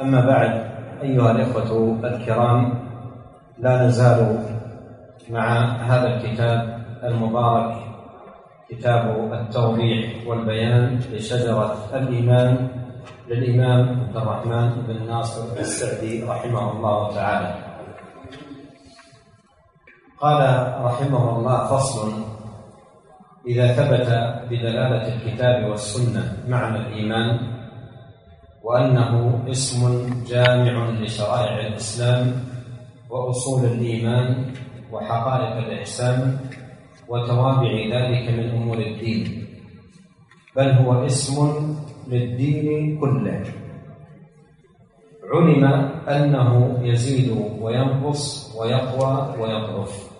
أما بعد أيها الإخوة الكرام لا نزال مع هذا الكتاب المبارك كتاب التوضيح والبيان لشجرة الإيمان للإمام عبد الرحمن بن ناصر السعدي رحمه الله تعالى. قال رحمه الله فصل إذا ثبت بدلالة الكتاب والسنة معنى الإيمان وأنه اسم جامع لشرائع الإسلام وأصول الإيمان وحقائق الإحسان وتوابع ذلك من أمور الدين بل هو اسم للدين كله. علم أنه يزيد وينقص ويقوى ويضعف.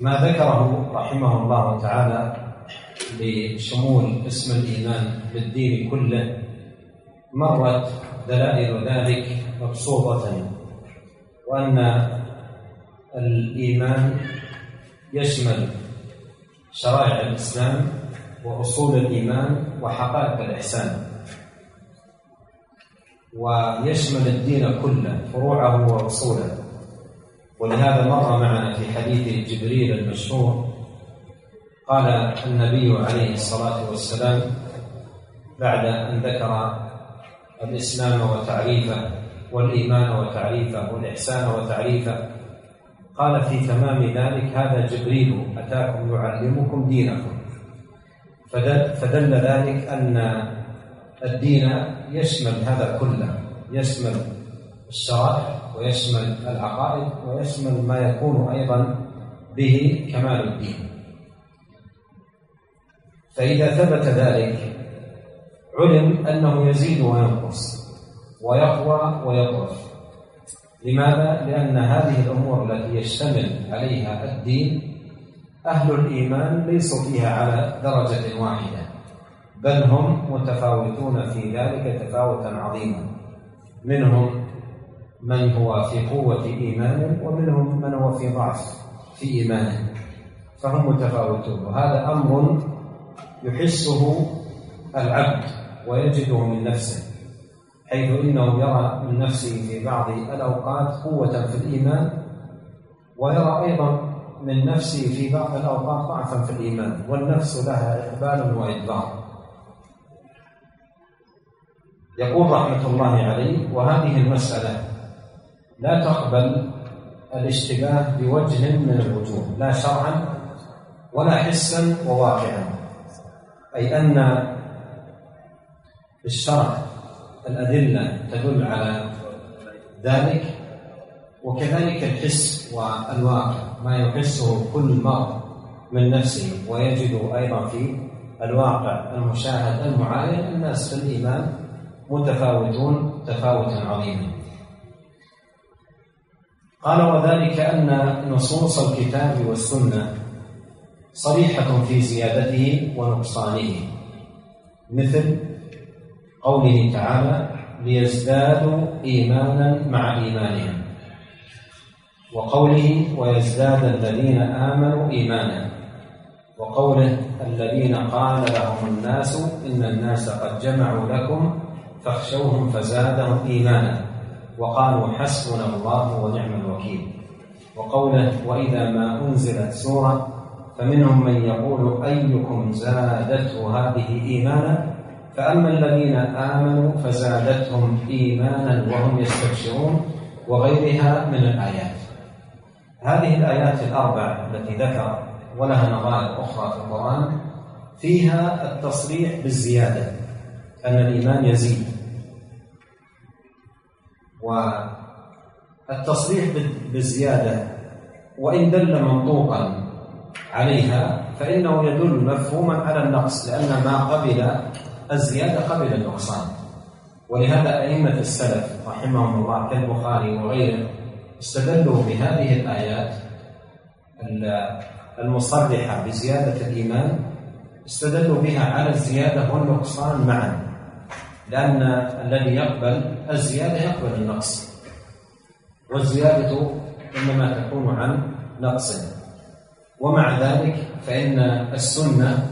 ما ذكره رحمه الله تعالى لشمول اسم الإيمان بالدين كله مرت دلائل ذلك مبسوطة. وأن الإيمان يشمل شرائع الإسلام وأصول الإيمان وحقائق الإحسان. ويشمل الدين كله فروعه وأصوله ولهذا مر معنا في حديث جبريل المشهور قال النبي عليه الصلاة والسلام بعد أن ذكر الإسلام وتعريفه والإيمان وتعريفه والإحسان وتعريفه قال في تمام ذلك هذا جبريل أتاكم يعلمكم دينكم. فدل ذلك أن الدين يشمل هذا كله يشمل الشرائع ويشمل العقائد ويشمل ما يكون أيضا به كمال الدين. فإذا ثبت ذلك علم أنه يزيد وينقص ويقوى ويضعف لماذا؟ لأن هذه الأمور التي يشتمل عليها الدين أهل الإيمان ليسوا فيها على درجة واحدة بل هم متفاوتون في ذلك تفاوتا عظيما. منهم من هو في قوة إيمانه ومنهم من هو في ضعف في إيمانه فهم متفاوتون وهذا أمر يحسه العبد ويجده من نفسه حيث إنه يرى من نفسه في بعض الأوقات قوة في الإيمان ويرى أيضا من نفسه في بعض الأوقات ضعفا في الإيمان والنفس لها إقبال وإدبار. يقول رحمة الله عليه وهذه المسألة لا تقبل الاشتباه بوجه من الوجوه لا شرعا ولا حسا وواقعا. أي أن الشرع الأدلة تدل على ذلك وكذلك الحس والواقع. ما يحسه كل مرء من نفسه ويجد أيضا في الواقع المشاهد المعاين الناس في الإيمان متفاوتون تفاوتا عظيما. قال وذلك أن نصوص الكتاب والسنة صريحة في زيادته ونقصانه. مثل قوله تعالى ليزدادوا إيمانا مع إيمانهم. وقوله ويزداد الذين آمنوا إيمانا. وقوله الذين قال لهم الناس إن الناس قد جمعوا لكم فاخشوهم فزادهم إيمانا. وقالوا حسبنا الله ونعم الوكيل. وقوله وإذا ما أنزلت سورة فمنهم من يقول أيكم زادته هذه إيمانا؟ فأما الذين آمنوا فزادتهم إيمانا وهم يستبشرون وغيرها من الآيات. هذه الآيات الأربع التي ذكر ولها نظائر أخرى في القرآن فيها التصريح بالزيادة أن الإيمان يزيد. والتصريح بالزيادة وإن دل منطوقا عليها فإنه يدل مفهوما على النقص لأن ما قبل الزيادة قبل النقصان. ولهذا أئمة السلف رحمهم الله كالبخاري وغيره استدلوا بهذه الآيات المصرحة بزيادة الإيمان استدلوا بها على الزيادة والنقصان معا لأن الذي يقبل الزيادة يقبل النقص. والزيادة إنما تكون عن نقص. ومع ذلك فإن السنة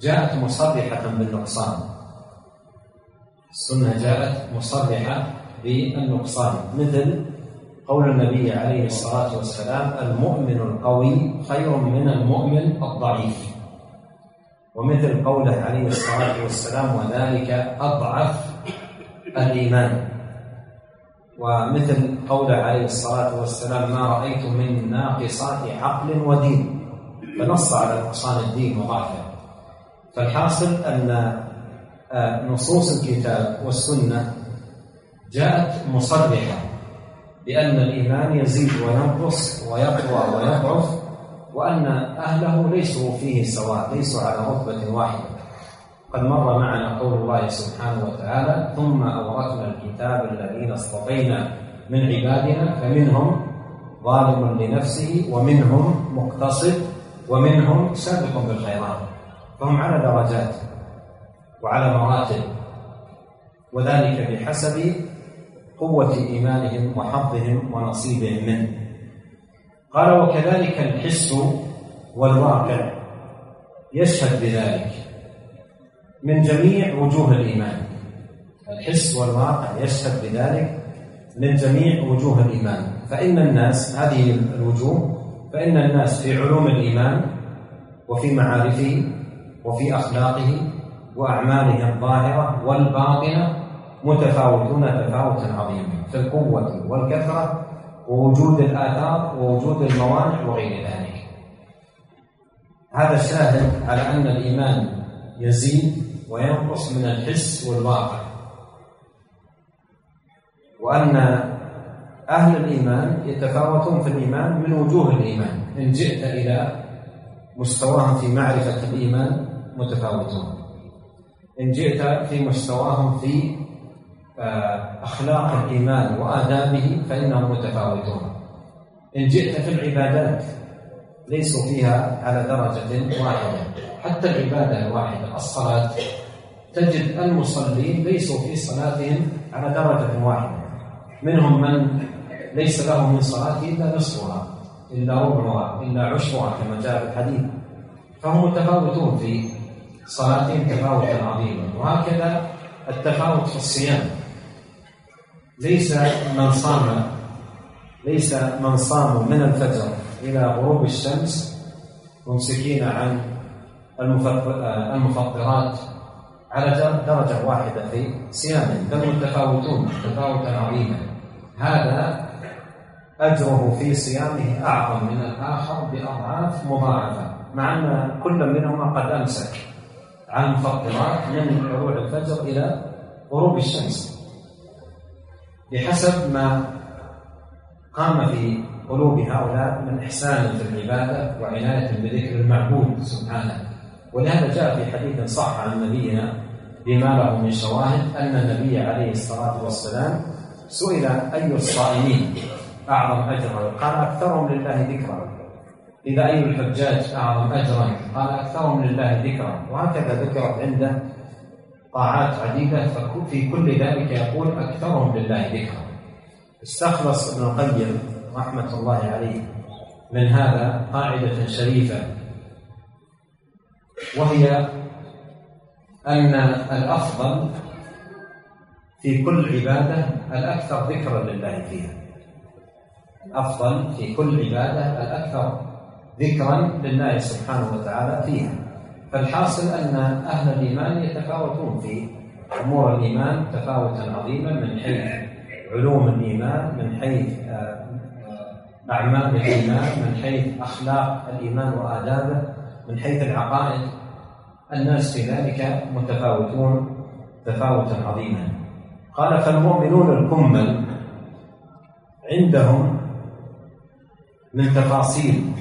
جاءت مصرحة بالنقصان. السنة جاءت مصرحة بالنقصان. مثل قول النبي عليه الصلاة والسلام المؤمن القوي خير من المؤمن الضعيف. ومثل قوله عليه الصلاة والسلام وذلك أضعف الإيمان. ومثل قوله عليه الصلاة والسلام ما رأيت من ناقصات عقل ودين؟ فنص على نقصان الدين وضعفه فالحاصل أن آه، نصوص الكتاب والسنة جاءت مصرحة بأن الإيمان يزيد وينقص ويقوى ويضعف وأن أهله ليسوا فيه سواء ليسوا على رتبة واحدة. قد مر معنا قول الله سبحانه وتعالى ثم أورثنا الكتاب الذين اصطفينا من عبادنا فمنهم ظالم لنفسه ومنهم مقتصد ومنهم سابق بالخيرات. فهم على درجات وعلى مراتب وذلك بحسب قوة إيمانهم وحظهم ونصيبهم منه. قال وكذلك الحس والواقع يشهد بذلك. من جميع وجوه الإيمان. الحس والواقع يشهد بذلك من جميع وجوه الإيمان. فإن الناس هذه الوجوه فإن الناس في علوم الإيمان وفي معارفه وفي أخلاقه وأعماله الظاهرة والباطنة متفاوتون تفاوتا عظيما. في القوة والكثرة ووجود الآثار ووجود الموانع وغير ذلك. هذا الشاهد على أن الإيمان يزيد وينقص من الحس والواقع. وأن أهل الإيمان يتفاوتون في الإيمان من وجوه الإيمان. إن جئت إلى مستواهم في معرفة الإيمان متفاوتون. إن جئت في مستواهم في آه، أخلاق الإيمان وآدابه فإنهم متفاوتون. إن جئت في العبادات ليسوا فيها على درجة واحدة. حتى العبادة الواحدة الصلاة. تجد المصلين ليسوا في صلاتهم على درجة واحدة. منهم من ليس له من صلاته إلا نصفها إلا ربعها إلا عشرها كما جاء في الحديث. فهم متفاوتون في صلاتهم تفاوتا عظيما. وهكذا التفاوت في الصيام. ليس من صام ليس من صام من الفجر. إلى غروب الشمس ممسكين عن المفطرات على درجة واحدة في صيامهم بل متفاوتون تفاوتا عظيما. هذا أجره في صيامه أعظم من الآخر بأضعاف مضاعفة مع أن كل منهما قد أمسك عن المفطرات من طلوع الفجر إلى غروب الشمس. بحسب ما قام في قلوب هؤلاء من إحسان في العبادة وعناية بذكر المعبود سبحانه. ولهذا جاء في حديث صح عن نبينا بما له من شواهد أن النبي عليه الصلاة والسلام سئل أي الصائمين أعظم أجرا؟ قال أكثرهم لله ذكرا. إذا أي الحجاج أعظم أجرا؟ قال أكثرهم لله ذكرا. وهكذا ذكرت عنده طاعات عديدة ففي كل ذلك يقول أكثرهم لله ذكرا. استخلص ابن القيم رحمة الله عليه. من هذا قاعدة شريفة. وهي أن الأفضل في كل عبادة الأكثر ذكرا لله فيها. الأفضل في كل عبادة الأكثر ذكرا لله سبحانه وتعالى فيها. فالحاصل أن أهل الإيمان يتفاوتون في أمور الإيمان تفاوتا عظيما من حيث علوم الإيمان من حيث آه، أعمال الإيمان من حيث أخلاق الإيمان وآدابه من حيث العقائد الناس في ذلك متفاوتون تفاوتا عظيما. قال فالمؤمنون الكمل عندهم من تفاصيل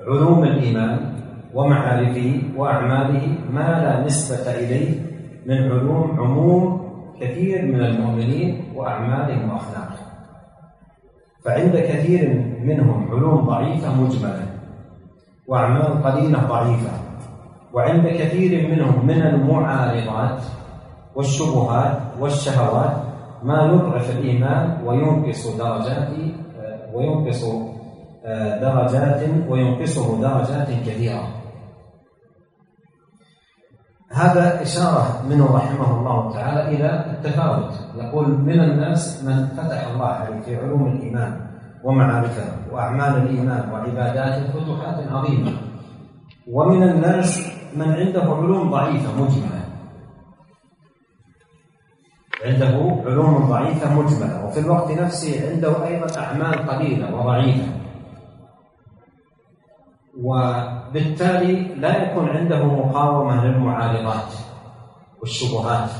علوم الإيمان ومعارفه وأعماله ما لا نسبة إليه من علوم عموم كثير من المؤمنين وأعمالهم وأخلاقهم. فعند كثير منهم علوم ضعيفة مجملة وأعمال قليلة ضعيفة وعند كثير منهم من المعارضات والشبهات والشهوات ما يضعف الإيمان وينقص درجات وينقص آه، درجات وينقصه درجات كثيرة. هذا إشارة منه رحمه الله تعالى إلى التفاوت. يقول من الناس من فتح الله عليه في علوم الإيمان ومعارفه وأعمال الإيمان وعباداته فتوحات عظيمة. ومن الناس من عنده علوم ضعيفة مجملة. عنده علوم ضعيفة مجملة وفي الوقت نفسه عنده أيضا أعمال قليلة وضعيفة. وبالتالي لا يكون عنده مقاومة للمعارضات والشبهات.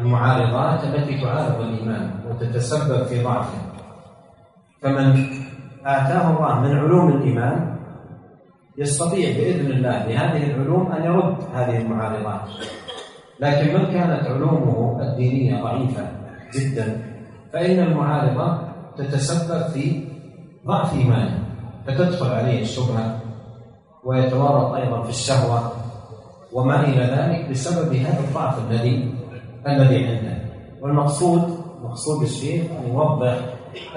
المعارضات التي تعارض الإيمان وتتسبب في ضعفه فمن آتاه الله من علوم الإيمان يستطيع بإذن الله بهذه العلوم أن يرد هذه المعارضات. لكن من كانت علومه الدينية ضعيفة جدا فإن المعارضة تتسبب في ضعف إيمانه. فتدخل عليه الشبهة ويتورط أيضا في الشهوة وما إلى ذلك بسبب هذا الضعف الذي الذي عنده والمقصود مقصود الشيخ أن يوضح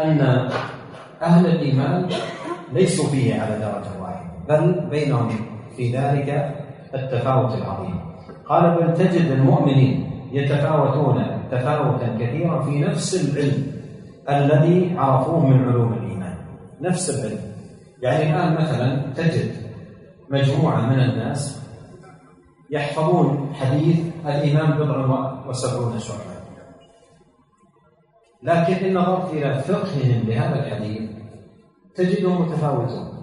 أن أهل الإيمان ليسوا فيه على درجة واحدة بل بينهم في ذلك التفاوت العظيم. قال بل تجد المؤمنين يتفاوتون تفاوتا كثيرا في نفس العلم الذي عرفوه من علوم الإيمان. نفس العلم. يعني الآن مثلا تجد مجموعة من الناس يحفظون حديث الإيمان بضع وسبعون شعبة لكن إن نظرت إلى فقههم لهذا الحديث تجدهم متفاوتون.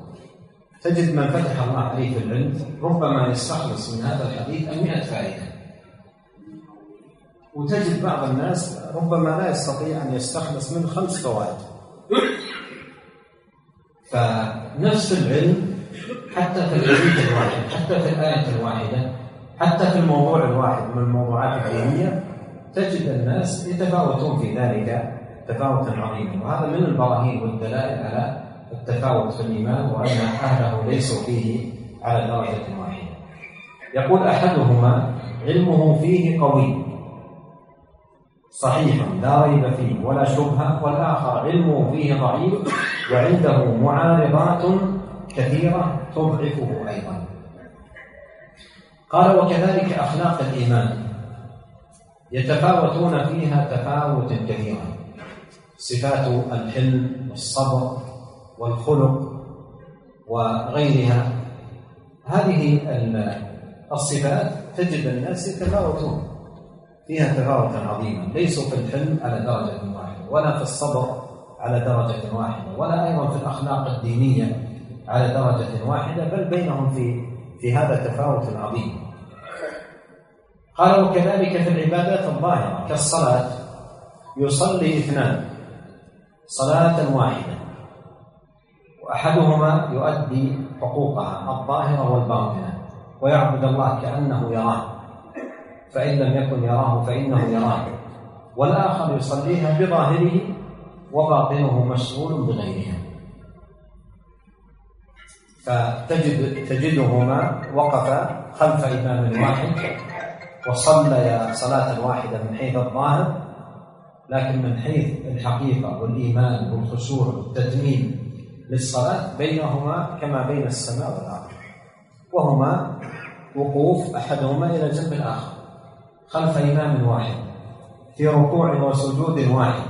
تجد من فتح الله عليه في العلم ربما يستخلص من هذا الحديث المئة فائدة. وتجد بعض الناس ربما لا يستطيع أن يستخلص من خمس فوائد. فنفس العلم حتى في الحديث الواحد حتى في الآية الواحدة حتى في الموضوع الواحد من الموضوعات الدينية تجد الناس يتفاوتون في ذلك تفاوتا عظيما. وهذا من البراهين والدلائل على التفاوت في الإيمان وأن أهله ليسوا فيه على درجة واحدة. يقول أحدهما علمه فيه قوي. صحيح لا ريب فيه ولا شبهة والآخر علمه فيه ضعيف وعنده معارضات كثيرة تضعفه أيضا. قال وكذلك أخلاق الإيمان يتفاوتون فيها تفاوتا كثيرا صفات الحلم والصبر والخلق وغيرها. هذه الصفات تجد الناس يتفاوتون. فيها تفاوتا عظيما. ليسوا في الحلم على درجة واحدة ولا في الصبر على درجة واحدة ولا أيضا في الأخلاق الدينية على درجة واحدة بل بينهم في في هذا تفاوت عظيم. قال وكذلك في العبادات الظاهرة كالصلاة يصلي اثنان صلاة واحدة وأحدهما يؤدي حقوقها الظاهرة والباطنة ويعبد الله كأنه يراه. فإن لم يكن يراه فإنه يراه. والآخر يصليها بظاهره وباطنه مشغول بغيرها. فتجد تجدهما وقفا خلف إمام واحد وصليا صلاة واحدة من حيث الظاهر لكن من حيث الحقيقة والإيمان والخشوع والتتميم للصلاة بينهما كما بين السماء والأرض وهما وقوف أحدهما إلى جنب الآخر. خلف إمام واحد في ركوع وسجود واحد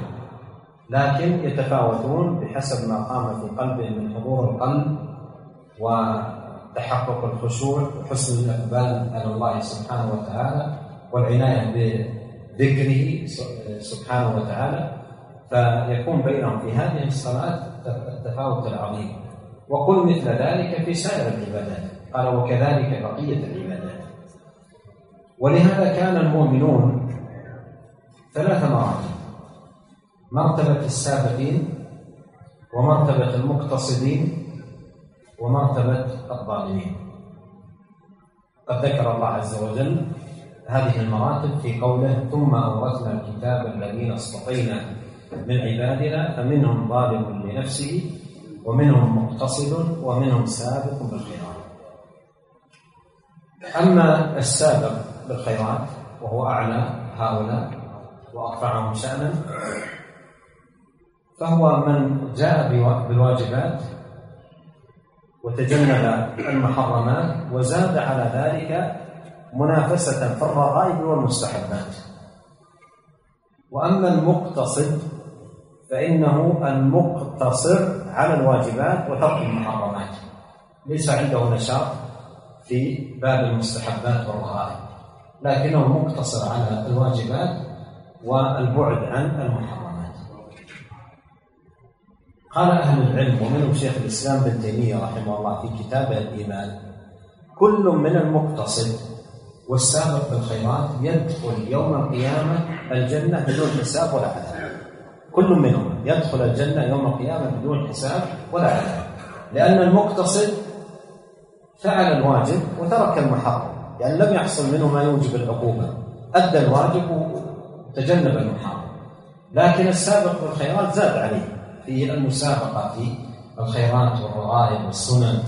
لكن يتفاوتون بحسب ما قام في قلبهم من حضور القلب وتحقق الخشوع وحسن الإقبال على الله سبحانه وتعالى والعناية بذكره سبحانه وتعالى فيكون بينهم في هذه الصلاة التفاوت العظيم. وقل مثل ذلك في سائر العبادات. قال وكذلك بقية العبادات. ولهذا كان المؤمنون ثلاث مراتب مرتبة السابقين ومرتبة المقتصدين ومرتبة الظالمين. قد ذكر الله عز وجل هذه المراتب في قوله ثم أورثنا الكتاب الذين اصطفينا من عبادنا فمنهم ظالم لنفسه ومنهم مقتصد ومنهم سابق بالخيرات أما السابق بالخيرات وهو أعلى هؤلاء وأرفعهم شأنا. فهو من جاء بالواجبات وتجنب المحرمات وزاد على ذلك منافسة في الرغائب والمستحبات. وأما المقتصد فإنه المقتصر على الواجبات وترك المحرمات. ليس عنده نشاط في باب المستحبات والرغائب. لكنه مقتصر على الواجبات والبعد عن المحرمات. قال أهل العلم ومنهم شيخ الإسلام بن تيمية رحمه الله في كتابه الإيمان كل من المقتصد والسابق بالخيرات يدخل يوم القيامة الجنة بدون حساب ولا عذاب. كل منهم يدخل الجنة يوم القيامة بدون حساب ولا عذاب. لأن المقتصد فعل الواجب وترك المحرم. يعني لم يحصل منه ما يوجب العقوبة. أدى الواجب وتجنب المحرم لكن السابق بالخيرات زاد عليه. في المسابقة في الخيرات والرغائب والسنن.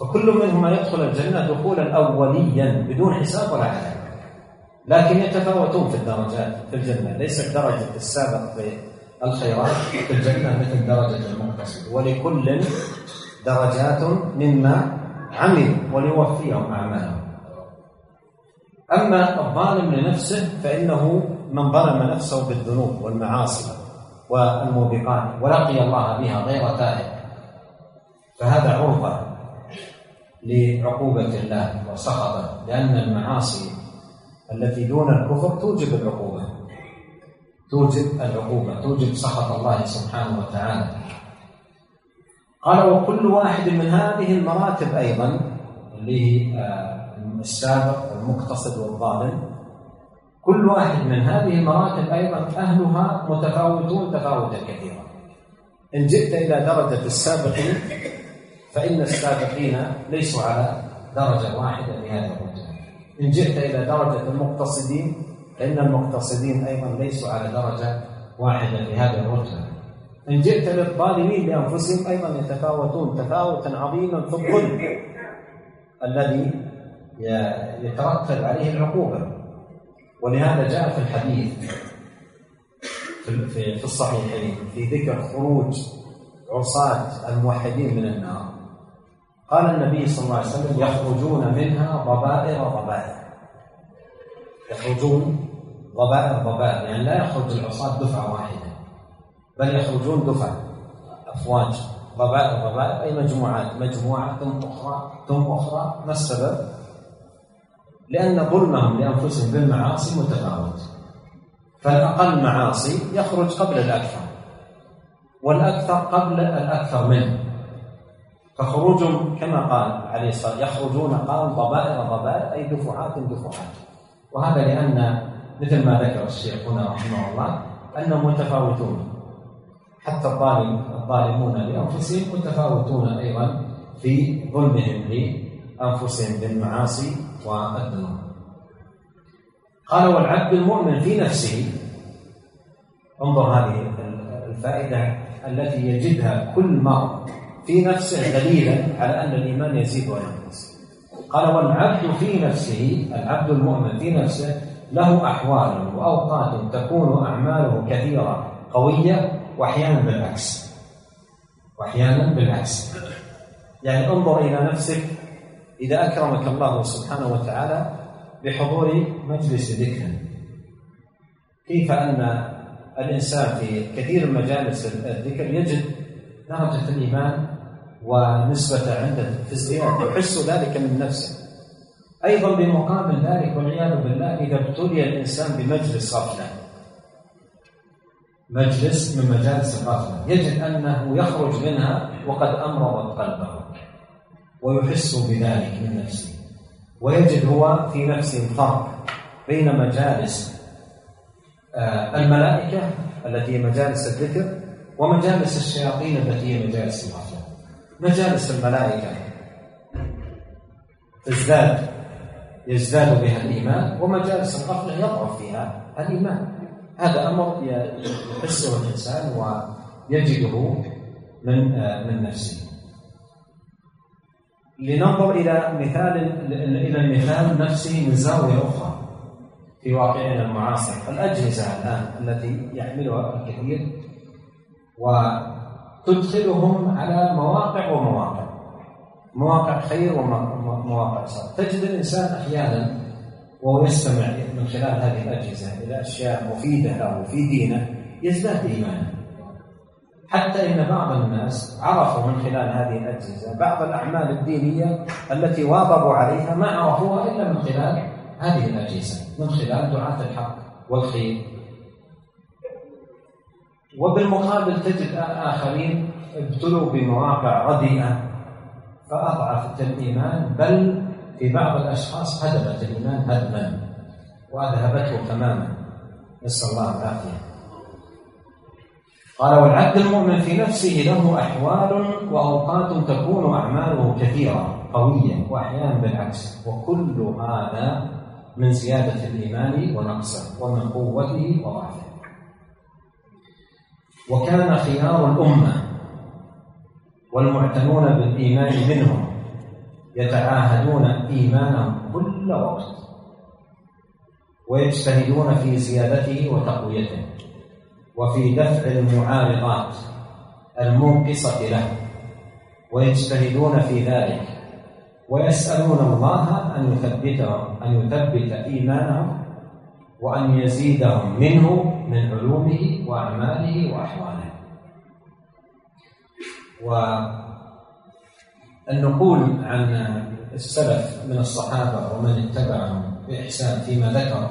فكل منهما يدخل الجنة دخولا أوليا بدون حساب ولا عذاب لكن يتفاوتون في الدرجات في الجنة. ليست درجة السابق في الخيرات في الجنة مثل درجة المقتصد. ولكل درجات مما عملوا وليوفيهم أعمالهم. أما الظالم لنفسه فإنه من ظلم نفسه بالذنوب والمعاصي والموبقات ولقي الله بها غير تائب. فهذا عرضة لعقوبة الله وسخطه لأن المعاصي التي دون الكفر توجب العقوبة. توجب العقوبة توجب سخط الله سبحانه وتعالى. قال وكل واحد من هذه المراتب أيضا اللي هي آه، السابق والمقتصد والظالم كل واحد من هذه المراتب أيضا أهلها متفاوتون تفاوتا كثيرا. إن جئت إلى درجة السابقين فإن السابقين ليسوا على درجة واحدة في هذا الرتبة إن جئت إلى درجة المقتصدين فإن المقتصدين أيضا ليسوا على درجة واحدة في هذه الرتبة إن جئت للظالمين بأنفسهم أيضا يتفاوتون تفاوتا عظيما في الظلم الذي يترتب عليه العقوبة. ولهذا جاء في الحديث في الصحيحين في ذكر خروج عصاة الموحدين من النار. قال النبي صلى الله عليه وسلم يخرجون منها ضبائر ضبائر. يخرجون ضبائر ضبائر يعني لا يخرج العصاة دفعة واحدة بل يخرجون دفعة. أفواج ضبائر ضبائر أي مجموعات مجموعة ثم أخرى ثم أخرى. ما السبب؟ لأن ظلمهم لأنفسهم بالمعاصي متفاوت. فالأقل معاصي يخرج قبل الأكثر والأكثر قبل الأكثر منه. فخروجهم كما قال عليه الصلاة يخرجون قال ضبائر ضبائر أي دفعات دفعات. وهذا لأن مثل ما ذكر الشيخ هنا رحمه الله أنهم متفاوتون. حتى الظالم الظالمون لأنفسهم متفاوتون أيضا في ظلمهم لأنفسهم بالمعاصي والذنوب قال والعبد المؤمن في نفسه انظر هذه الفائدة التي يجدها كل مرء في نفسه دليلا على أن الإيمان يزيد وينقص. قال والعبد في نفسه العبد المؤمن في نفسه له أحوال وأوقات تكون أعماله كثيرة قوية وأحيانا بالعكس. وأحيانا بالعكس. يعني انظر إلى نفسك إذا أكرمك الله سبحانه وتعالى بحضور مجلس ذكر. كيف أن الإنسان في كثير من مجالس الذكر يجد درجة الإيمان ونسبة عنده في ازدياد يحس ذلك من نفسه. أيضا بمقابل ذلك والعياذ بالله إذا ابتلي الإنسان بمجلس غفلة مجلس من مجالس الغفلة يجد أنه يخرج منها وقد أمرضت قلبه. ويحس بذلك من نفسه. ويجد هو في نفسه فرق بين مجالس آه، الملائكة التي هي مجالس الذكر ومجالس الشياطين التي هي مجالس الغفلة مجالس الملائكة تزداد يزداد بها الإيمان ومجالس الغفلة يضعف فيها الإيمان. هذا أمر يحسه الإنسان ويجده من من نفسه. لننظر إلى مثال إلى المثال نفسه من زاوية أخرى في واقعنا المعاصر. الأجهزة الآن التي يحملها الكثير وتدخلهم على مواقع ومواقع. مواقع خير ومواقع شر. تجد الإنسان أحيانا وهو يستمع من خلال هذه الأجهزة إلى أشياء مفيدة له في دينه يزداد إيمانا. حتى إن بعض الناس عرفوا من خلال هذه الأجهزة بعض الأعمال الدينية التي واظبوا عليها ما عرفوها إلا من خلال هذه الأجهزة من خلال دعاة الحق والخير. وبالمقابل تجد آخرين ابتلوا بمواقع رديئة فأضعفت الإيمان بل في بعض الأشخاص هدمت الإيمان هدما وأذهبته تماما. نسأل الله العافية. قال والعبد المؤمن في نفسه له أحوال وأوقات تكون أعماله كثيرة قوية وأحيانا بالعكس. وكل هذا من زيادة الإيمان ونقصه ومن قوته وضعفه. وكان خيار الأمة والمعتنون بالإيمان منهم يتعاهدون إيمانهم كل وقت ويجتهدون في زيادته وتقويته. وفي دفع المعارضات المنقصة له ويجتهدون في ذلك ويسألون الله أن يثبتهم أن يثبت إيمانهم وأن يزيدهم منه من علومه وأعماله وأحواله. والنقول عن السلف من الصحابة ومن اتبعهم بإحسان فيما ذكر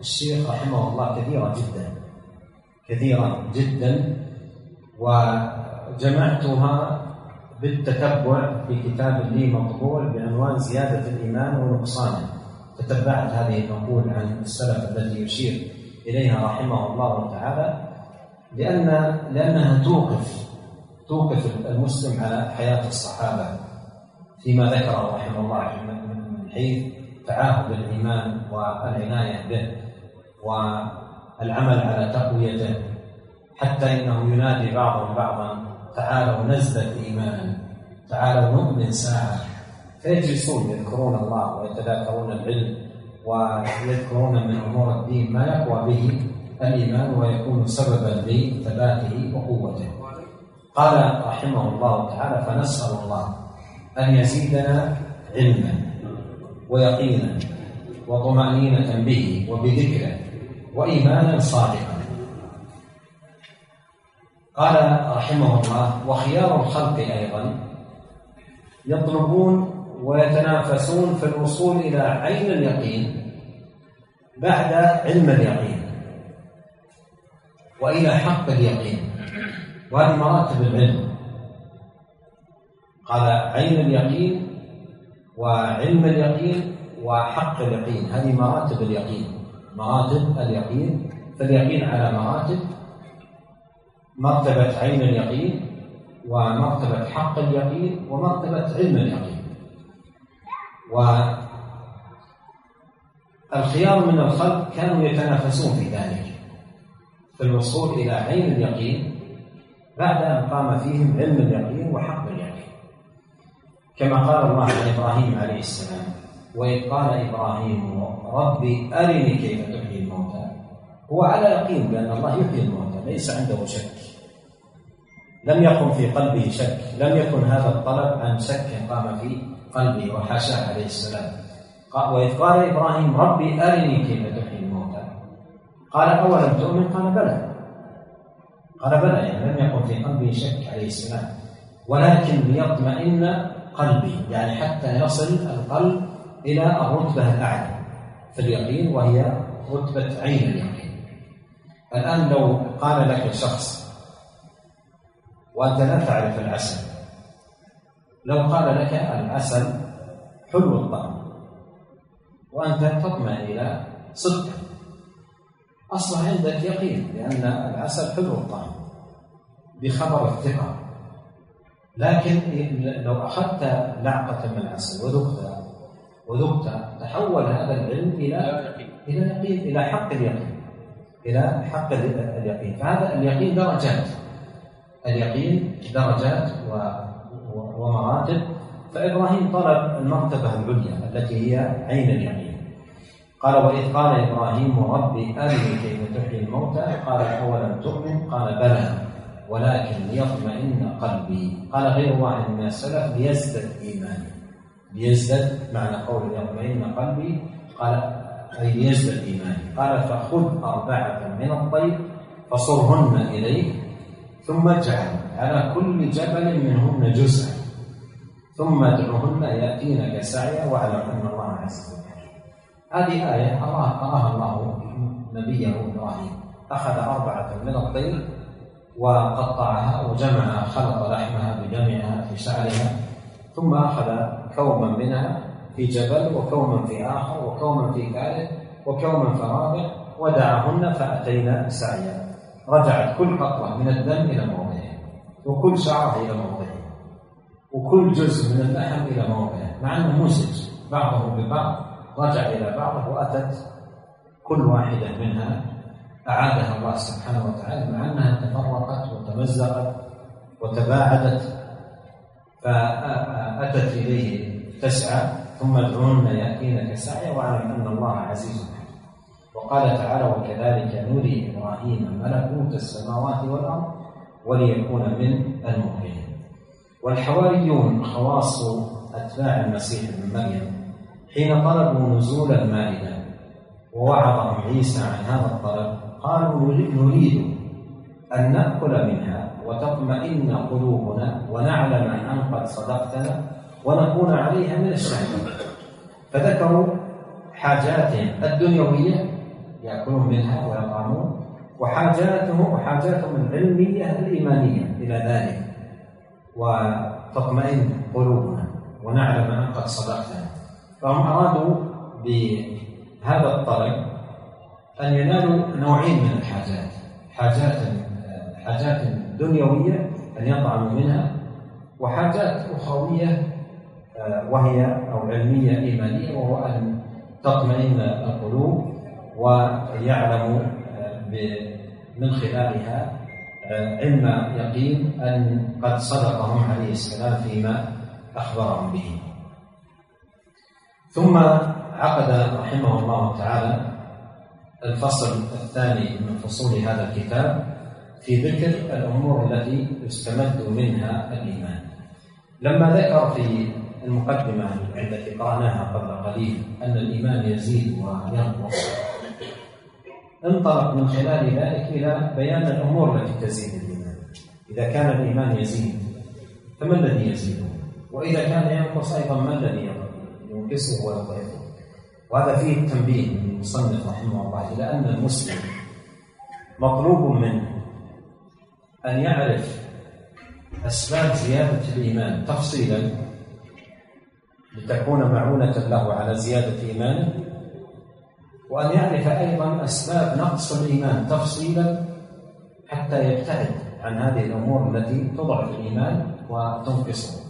الشيخ رحمه الله كثيرة جدا. كثيرة جدا وجمعتها بالتتبع في كتاب لي مطبوع بعنوان زيادة الإيمان ونقصانه تتبعت هذه النقول عن السلف التي يشير إليها رحمه الله تعالى لأن لأنها توقف توقف المسلم على حياة الصحابة. فيما ذكره رحمه الله من حيث تعاهد الإيمان والعناية به والعمل على تقويته حتى إنه ينادي بعضهم بعضا تعالوا نزدد إيمانا تعالوا نؤمن ساعة فيجلسون يذكرون الله ويتذاكرون العلم ويذكرون من أمور الدين ما يقوى به الإيمان ويكون سببا لثباته وقوته. قال رحمه الله تعالى فنسأل الله أن يزيدنا علما ويقينا وطمأنينة به وبذكره وإيمانا صادقا. قال رحمه الله وخيار الخلق أيضا يطلبون ويتنافسون في الوصول إلى عين اليقين بعد علم اليقين وإلى حق اليقين وهذه مراتب العلم قال عين اليقين وعلم اليقين وحق اليقين هذه مراتب اليقين مراتب اليقين فاليقين على مراتب مرتبة عين اليقين ومرتبة حق اليقين ومرتبة علم اليقين. والخيار من الخلق كانوا يتنافسون في ذلك. في الوصول إلى عين اليقين بعد أن قام فيهم علم اليقين وحق اليقين. كما قال الله عن إبراهيم عليه السلام وإذ قال إبراهيم ربي أرني كيف تحيي الموتى. هو على يقين بأن الله يحيي الموتى ليس عنده شك. لم يكن في قلبه شك لم يكن هذا الطلب عن شك قام في قلبه وحاشاه عليه السلام. وإذ قال إبراهيم ربي أرني كيف تحيي الموتى. قال أولم تؤمن؟ قال بلى. قال بلى يعني لم يكن في قلبه شك عليه السلام. ولكن ليطمئن قلبي يعني حتى يصل القلب إلى الرتبة الأعلى في اليقين وهي رتبة عين اليقين. الآن لو قال لك شخص وأنت لا تعرف العسل لو قال لك العسل حلو الطعم وأنت تطمئن إلى صدقه. أصبح عندك يقين بأن العسل حلو الطعم بخبر الثقة. لكن لو أخذت لعقة من العسل وذقتها وذقت تحول هذا العلم إلى إلى يقين إلى حق اليقين إلى حق اليقين. فهذا اليقين درجات. اليقين درجات ومراتب. فإبراهيم طلب المرتبة العليا التي هي عين اليقين. قال وإذ قال إبراهيم ربي أرني كيف تحيي الموتى؟ قال أولم تؤمن؟ قال بلى ولكن ليطمئن قلبي. قال غير واحد من السلف ليزدد إيماني. ليزدد معنى قول ليطمئن قلبي. قال أي ليزدد إيماني. قال فخذ أربعة من الطير فصرهن إليك ثم اجعل على كل جبل منهن جزءا ثم ادعهن يأتينك سعيا واعلم أن الله عز وجل. هذه آية أراها الله نبيه إبراهيم. أخذ أربعة من الطير وقطعها وجمع خلط لحمها بجمعها في شعرها ثم أخذ كوما منها في جبل وكوما في آخر وكوما في ثالث وكوما في رابع ودعهن فأتينا سعيا. رجعت كل قطرة من الدم إلى موضعه وكل شعرة إلى موضعه وكل جزء من اللحم إلى موضعه. مع أنه مزج بعضه ببعض. رجع إلى بعضه وأتت كل واحدة منها. أعادها الله سبحانه وتعالى مع أنها تفرقت وتمزقت وتباعدت. فأتت إليه تسعى ثم ادعوهن يأتينك سعيا واعلم أن الله عزيز حكيم. وقال تعالى وكذلك نري إبراهيم ملكوت السماوات والأرض وليكون من المؤمنين. والحواريون خواص أتباع المسيح ابن مريم حين طلبوا نزول المائدة ووعظهم عيسى عن هذا الطلب قالوا نريد أن نأكل منها وتطمئن قلوبنا ونعلم أن قد صدقتنا ونكون عليها من الشاهدين. فذكروا حاجاتهم الدنيوية يأكلون منها ويطعمون وحاجاتهم وحاجاتهم العلمية الإيمانية إلى ذلك. وتطمئن قلوبنا ونعلم أن قد صدقتنا. فهم أرادوا بهذا الطلب أن ينالوا نوعين من الحاجات. حاجات حاجات دنيوية أن يطعموا منها وحاجات أخروية آه، وهي أو علمية إيمانية وهو أن تطمئن القلوب ويعلموا آه، من خلالها آه، علم يقين أن قد صدقهم عليه السلام فيما أخبرهم به. ثم عقد رحمه الله تعالى الفصل الثاني من فصول هذا الكتاب في ذكر الأمور التي يستمد منها الإيمان لما ذكر في المقدمة التي قرأناها قبل قليل أن الإيمان يزيد وينقص انطلق من خلال ذلك إلى بيان الأمور التي تزيد الإيمان إذا كان الإيمان يزيد فما الذي يزيده؟ وإذا كان ينقص أيضا ما الذي ينقصه ويضعفه؟ وهذا فيه التنبيه من المصنف رحمه الله إلى أن المسلم مطلوب منه أن يعرف أسباب زيادة الإيمان. تفصيلا لتكون معونة له على زيادة إيمانه وأن يعرف أيضا أسباب نقص الإيمان. تفصيلا حتى يبتعد عن هذه الأمور التي تضعف الإيمان وتنقصه.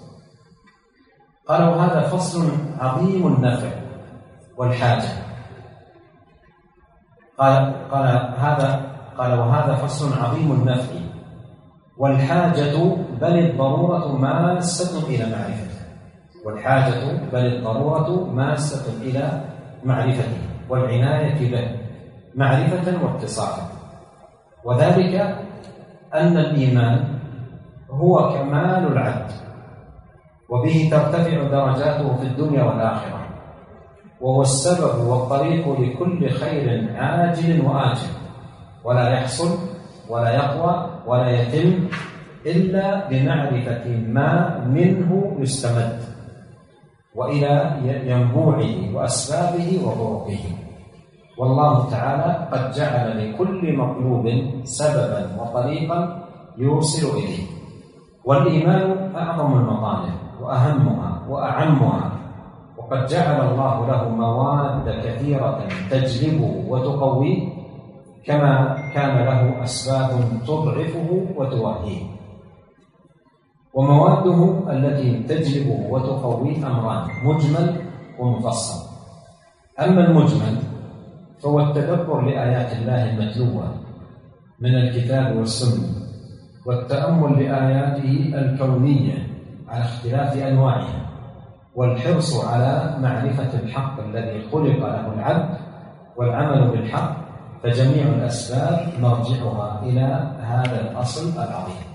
قال وهذا فصل عظيم النفع والحاجة. قال قال هذا قال وهذا فصل عظيم النفع والحاجة بل الضرورة ماسة إلى معرفته. والحاجة بل الضرورة ماسة إلى معرفته. والعناية به معرفة واتصافا وذلك أن الإيمان هو كمال العبد وبه ترتفع درجاته في الدنيا والآخرة. وهو السبب والطريق لكل خير عاجل وآجل ولا يحصل ولا يقوى ولا يتم إلا بمعرفة ما منه يستمد وإلى ينبوعه وأسبابه وطرقه والله تعالى قد جعل لكل مطلوب سببا وطريقا يوصل إليه. والإيمان أعظم المطالب وأهمها وأعمها. وقد جعل الله له مواد كثيرة تجلبه وتقويه كما كان له أسباب تضعفه وتوهيه. ومواده التي تجلبه وتقويه أمران مجمل ومفصل. أما المجمل فهو التدبر لآيات الله المتلوة من الكتاب والسنة والتأمل لآياته الكونية على اختلاف أنواعها والحرص على معرفة الحق الذي خلق له العبد والعمل بالحق فجميع الأسباب مرجعها إلى هذا الأصل العظيم.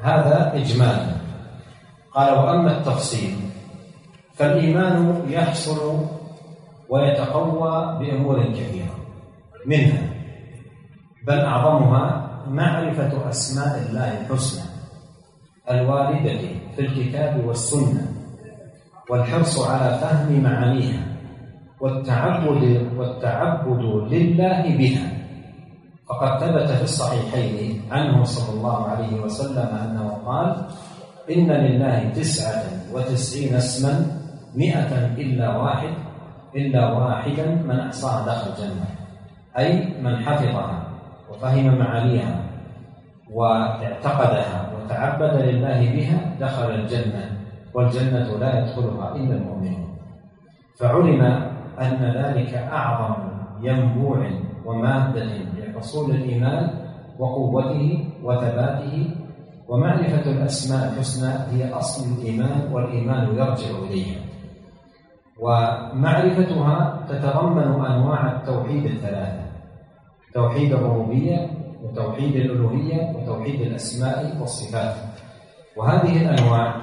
هذا إجمالا قال وأما التفصيل فالإيمان يحصل ويتقوى بأمور كثيرة. منها بل أعظمها معرفة أسماء الله الحسنى الواردة في الكتاب والسنة والحرص على فهم معانيها والتعبد والتعبد لله بها. فقد ثبت في الصحيحين عنه صلى الله عليه وسلم أنه قال إن لله تسعة وتسعين اسما مئة إلا واحد إلا واحدا من أحصاها دخل الجنة. أي من حفظها وفهم معانيها واعتقدها وتعبد لله بها دخل الجنة والجنة لا يدخلها إلا المؤمنون. فعلم أن ذلك أعظم ينبوع ومادة لحصول الإيمان وقوته وثباته. ومعرفة الأسماء الحسنى هي أصل الإيمان والإيمان يرجع إليها ومعرفتها تتضمن أنواع التوحيد الثلاثة توحيد الربوبية وتوحيد الألوهية وتوحيد الأسماء والصفات. وهذه الأنواع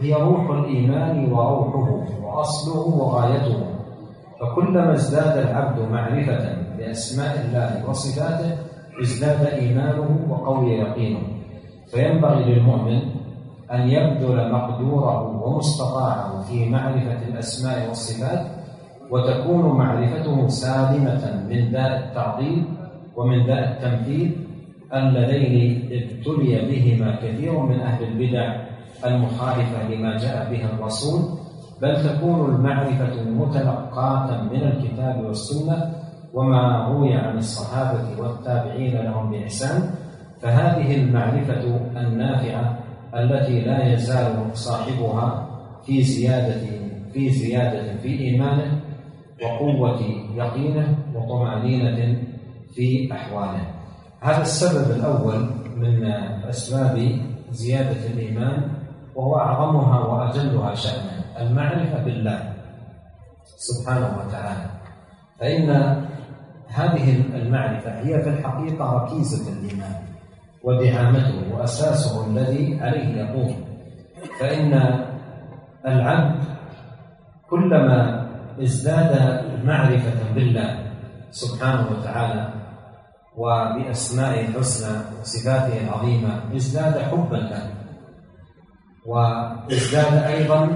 هي روح الإيمان وروحه وأصله وغايته. فكلما ازداد العبد معرفة بأسماء الله وصفاته ازداد إيمانه وقوي يقينه. فينبغي للمؤمن أن يبذل مقدوره ومستطاعه في معرفة الأسماء والصفات وتكون معرفته سالمة من داء التعظيم ومن داء التمثيل اللذين ابتلي بهما كثير من أهل البدع المخالفة لما جاء به الرسول بل تكون المعرفة متلقاة من الكتاب والسنة وما روي عن الصحابة والتابعين لهم بإحسان. فهذه المعرفة النافعة التي لا يزال صاحبها في زيادة في زيادة في إيمانه وقوة يقينه وطمأنينة في أحواله. هذا السبب الأول من أسباب زيادة الإيمان وهو أعظمها وأجلها شأنا المعرفة بالله سبحانه وتعالى. فإن هذه المعرفة هي في الحقيقة ركيزة الإيمان ودعامته وأساسه الذي عليه يقوم. فإن العبد كلما ازداد معرفة بالله سبحانه وتعالى وبأسمائه الحسنى وصفاته العظيمة ازداد حبا له. وازداد أيضا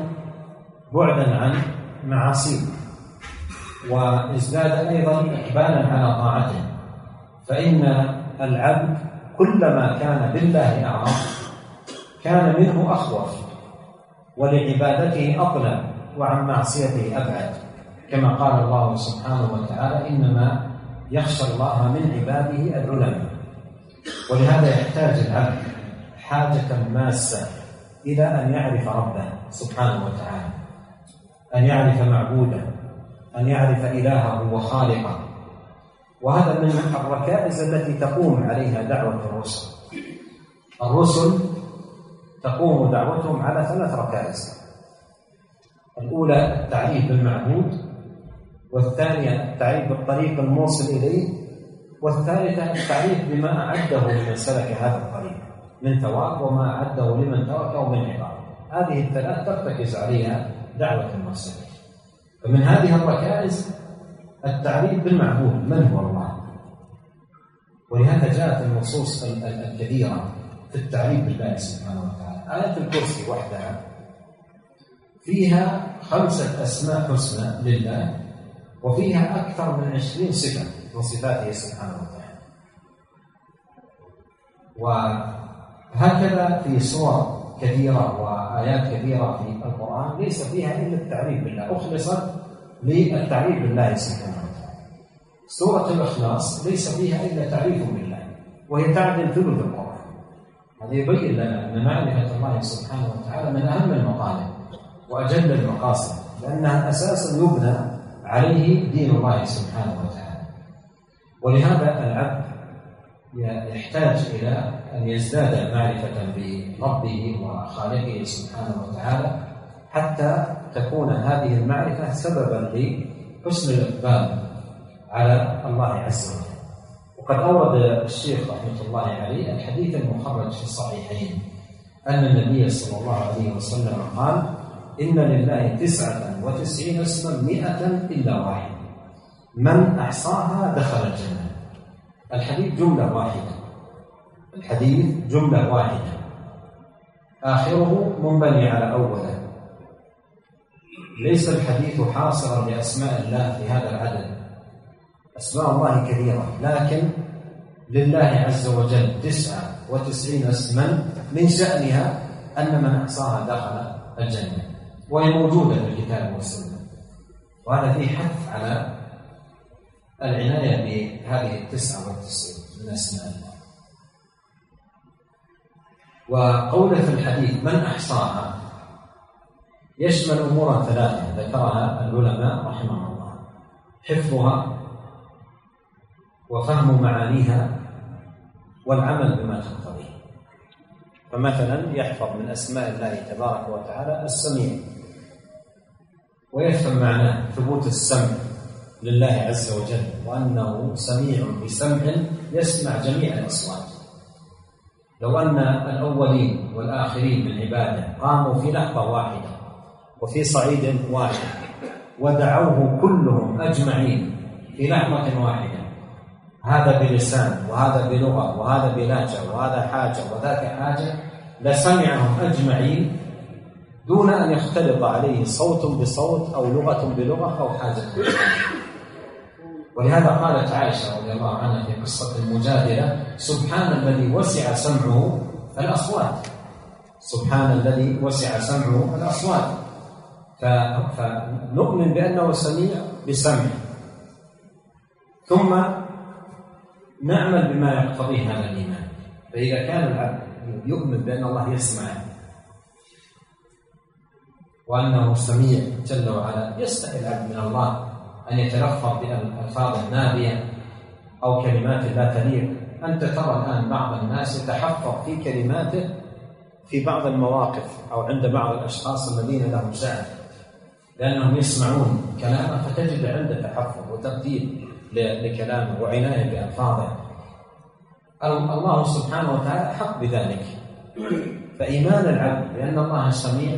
بعدا عن معاصيه وازداد أيضا إقبالا على طاعته. فإن العبد كلما كان بالله أعظم كان منه أخوف ولعبادته أطلب وعن معصيته أبعد. كما قال الله سبحانه وتعالى إنما يخشى الله من عباده العلماء ولهذا يحتاج العبد حاجة ماسة إلى أن يعرف ربه سبحانه وتعالى أن يعرف معبوده أن يعرف إلهه وخالقه. وهذا من الركائز التي تقوم عليها دعوة الرسل. الرسل تقوم دعوتهم على ثلاث ركائز. الأولى التعريف بالمعبود والثانية التعريف بالطريق الموصل إليه والثالثة التعريف بما أعده لمن سلك هذا من ثواب وما أعده لمن تركه من عقاب هذه الثلاث ترتكز عليها دعوة المرسلين فمن هذه الركائز التعريف بالمعبود من هو الله؟ ولهذا جاءت النصوص الكثيرة في التعريف بالله سبحانه وتعالى. آية الكرسي وحدها. فيها خمسة أسماء حسنى لله وفيها أكثر من عشرين صفة من صفاته سبحانه وتعالى. وهكذا في صور كثيرة وآيات كثيرة في القرآن ليس فيها إلا التعريف بالله أخلصت للتعريف بالله سبحانه وتعالى. سورة الإخلاص ليس فيها إلا تعريف بالله وهي تعدل ثلث القرآن. هذا يبين لنا أن معرفة الله سبحانه وتعالى من أهم المطالب وأجل المقاصد لأنها أساسا يبنى عليه دين الله سبحانه وتعالى. ولهذا العبد يحتاج إلى أن يزداد معرفة بربه وخالقه سبحانه وتعالى حتى تكون هذه المعرفة سببا لحسن الإقبال على الله عز وجل. وقد أورد الشيخ رحمة الله عليه الحديث المخرج في الصحيحين أن النبي صلى الله عليه وسلم قال إن لله تسعة وتسعين اسما مئة إلا واحد. من أحصاها دخل الجنة. الحديث جملة واحدة. الحديث جملة واحدة. آخره منبني على أوله. ليس الحديث حاصرا لأسماء الله في هذا العدد. أسماء الله كثيرة لكن لله عز وجل تسعة وتسعين اسما من شأنها أن من أحصاها دخل الجنة وهي موجودة في الكتاب والسنة. وهذا فيه حث على العناية بهذه التسعة والتسعين من أسماء الله. وقولة في الحديث من أحصاها؟ يشمل أمورا ثلاثة ذكرها العلماء رحمهم الله. حفظها وفهم معانيها والعمل بما تقتضيه. فمثلا يحفظ من أسماء الله تبارك وتعالى السميع ويفهم معناه ثبوت السمع. لله عز وجل وأنه سميع بسمع يسمع جميع الأصوات. لو أن الأولين والآخرين من عباده قاموا في لحظة واحدة وفي صعيد واحد ودعوه كلهم أجمعين في لحظة واحدة هذا بلسان وهذا بلغة وهذا بلهجة وهذا حاجة وذاك حاجة لسمعهم أجمعين دون أن يختلط عليه صوت بصوت أو لغة بلغة أو حاجة. ولهذا قالت عائشة رضي الله عنها في قصة المجادلة سبحان الذي وسع سمعه الأصوات سبحان الذي وسع سمعه الأصوات فنؤمن بأنه سميع بسمعه. ثم نعمل بما يقتضيه هذا الإيمان. فإذا كان العبد يؤمن بأن الله يسمع وأنه سميع جل وعلا يستحي العبد من الله. أن يتلفظ بألفاظ نابية أو كلمات لا تليق. أنت ترى الآن بعض الناس يتحفظ في كلماته في بعض المواقف أو عند بعض الأشخاص الذين لهم شأن لأنهم يسمعون كلامه فتجد عنده تحفظ وترتيب لكلامه وعناية بألفاظه. الله سبحانه وتعالى حق بذلك. فإيمان العبد بأن الله سميع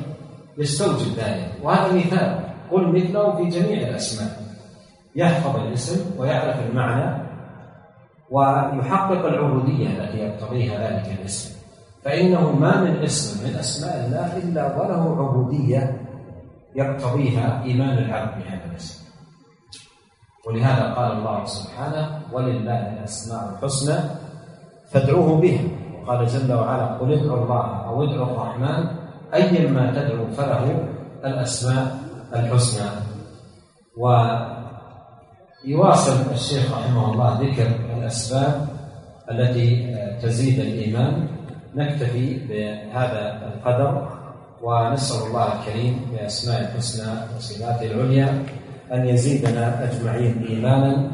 يستوجب ذلك. وهذا مثال. قل مثله في جميع الأسماء. يحفظ الاسم ويعرف المعنى ويحقق العبودية التي يقتضيها ذلك الاسم. فإنه ما من اسم من أسماء الله إلا وله عبودية يقتضيها إيمان العبد بهذا الاسم. ولهذا قال الله سبحانه ولله الأسماء الحسنى فادعوه بها. وقال جل وعلا قل ادعوا الله أو ادعوا الرحمن ايما تدعو فله الأسماء الحسنى. ويواصل الشيخ رحمه الله ذكر الأسباب التي تزيد الإيمان. نكتفي بهذا القدر ونسأل الله الكريم بأسماء الحسنى وصفاته العليا أن يزيدنا أجمعين إيمانا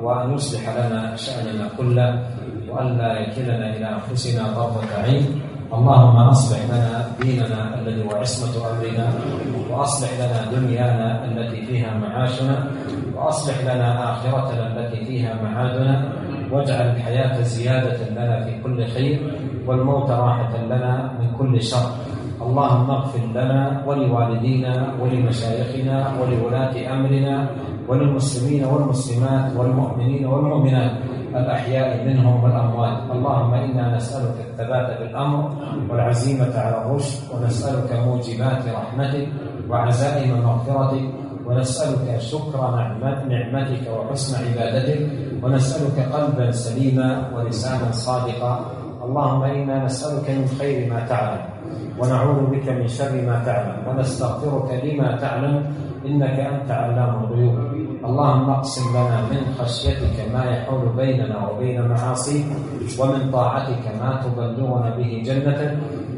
وأن يصلح لنا شأننا كله وأن لا يكلنا إلى أنفسنا طرفة عين. اللهم أصلح لنا ديننا الذي هو عصمة أمرنا وأصلح لنا دنيانا التي فيها معاشنا وأصلح لنا آخرتنا التي فيها معادنا واجعل الحياة زيادة لنا في كل خير والموت راحة لنا من كل شر. اللهم اغفر لنا ولوالدينا ولمشايخنا ولولاة أمرنا وللمسلمين والمسلمات والمؤمنين والمؤمنات. الأحياء منهم والأموات. اللهم إنا نسألك الثبات بالأمر والعزيمة على الرشد ونسألك موجبات رحمتك وعزائم مغفرتك ونسألك شكر نعمتك وحسن عبادتك ونسألك قلبا سليما ولسانا صادقا. اللهم إنا نسألك من خير ما تعلم ونعوذ بك من شر ما تعلم ونستغفرك لما تعلم إنك أنت علام الغيوب. اللهم اقسم لنا من خشيتك ما يحول بيننا وبين معاصيك ومن طاعتك ما تبلغنا به جنتك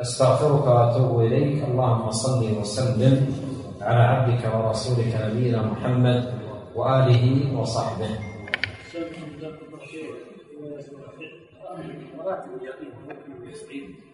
أستغفرك وأتوب إليك. اللهم صل وسلم على عبدك ورسولك نبينا محمد وآله وصحبه. مراتب اليقين.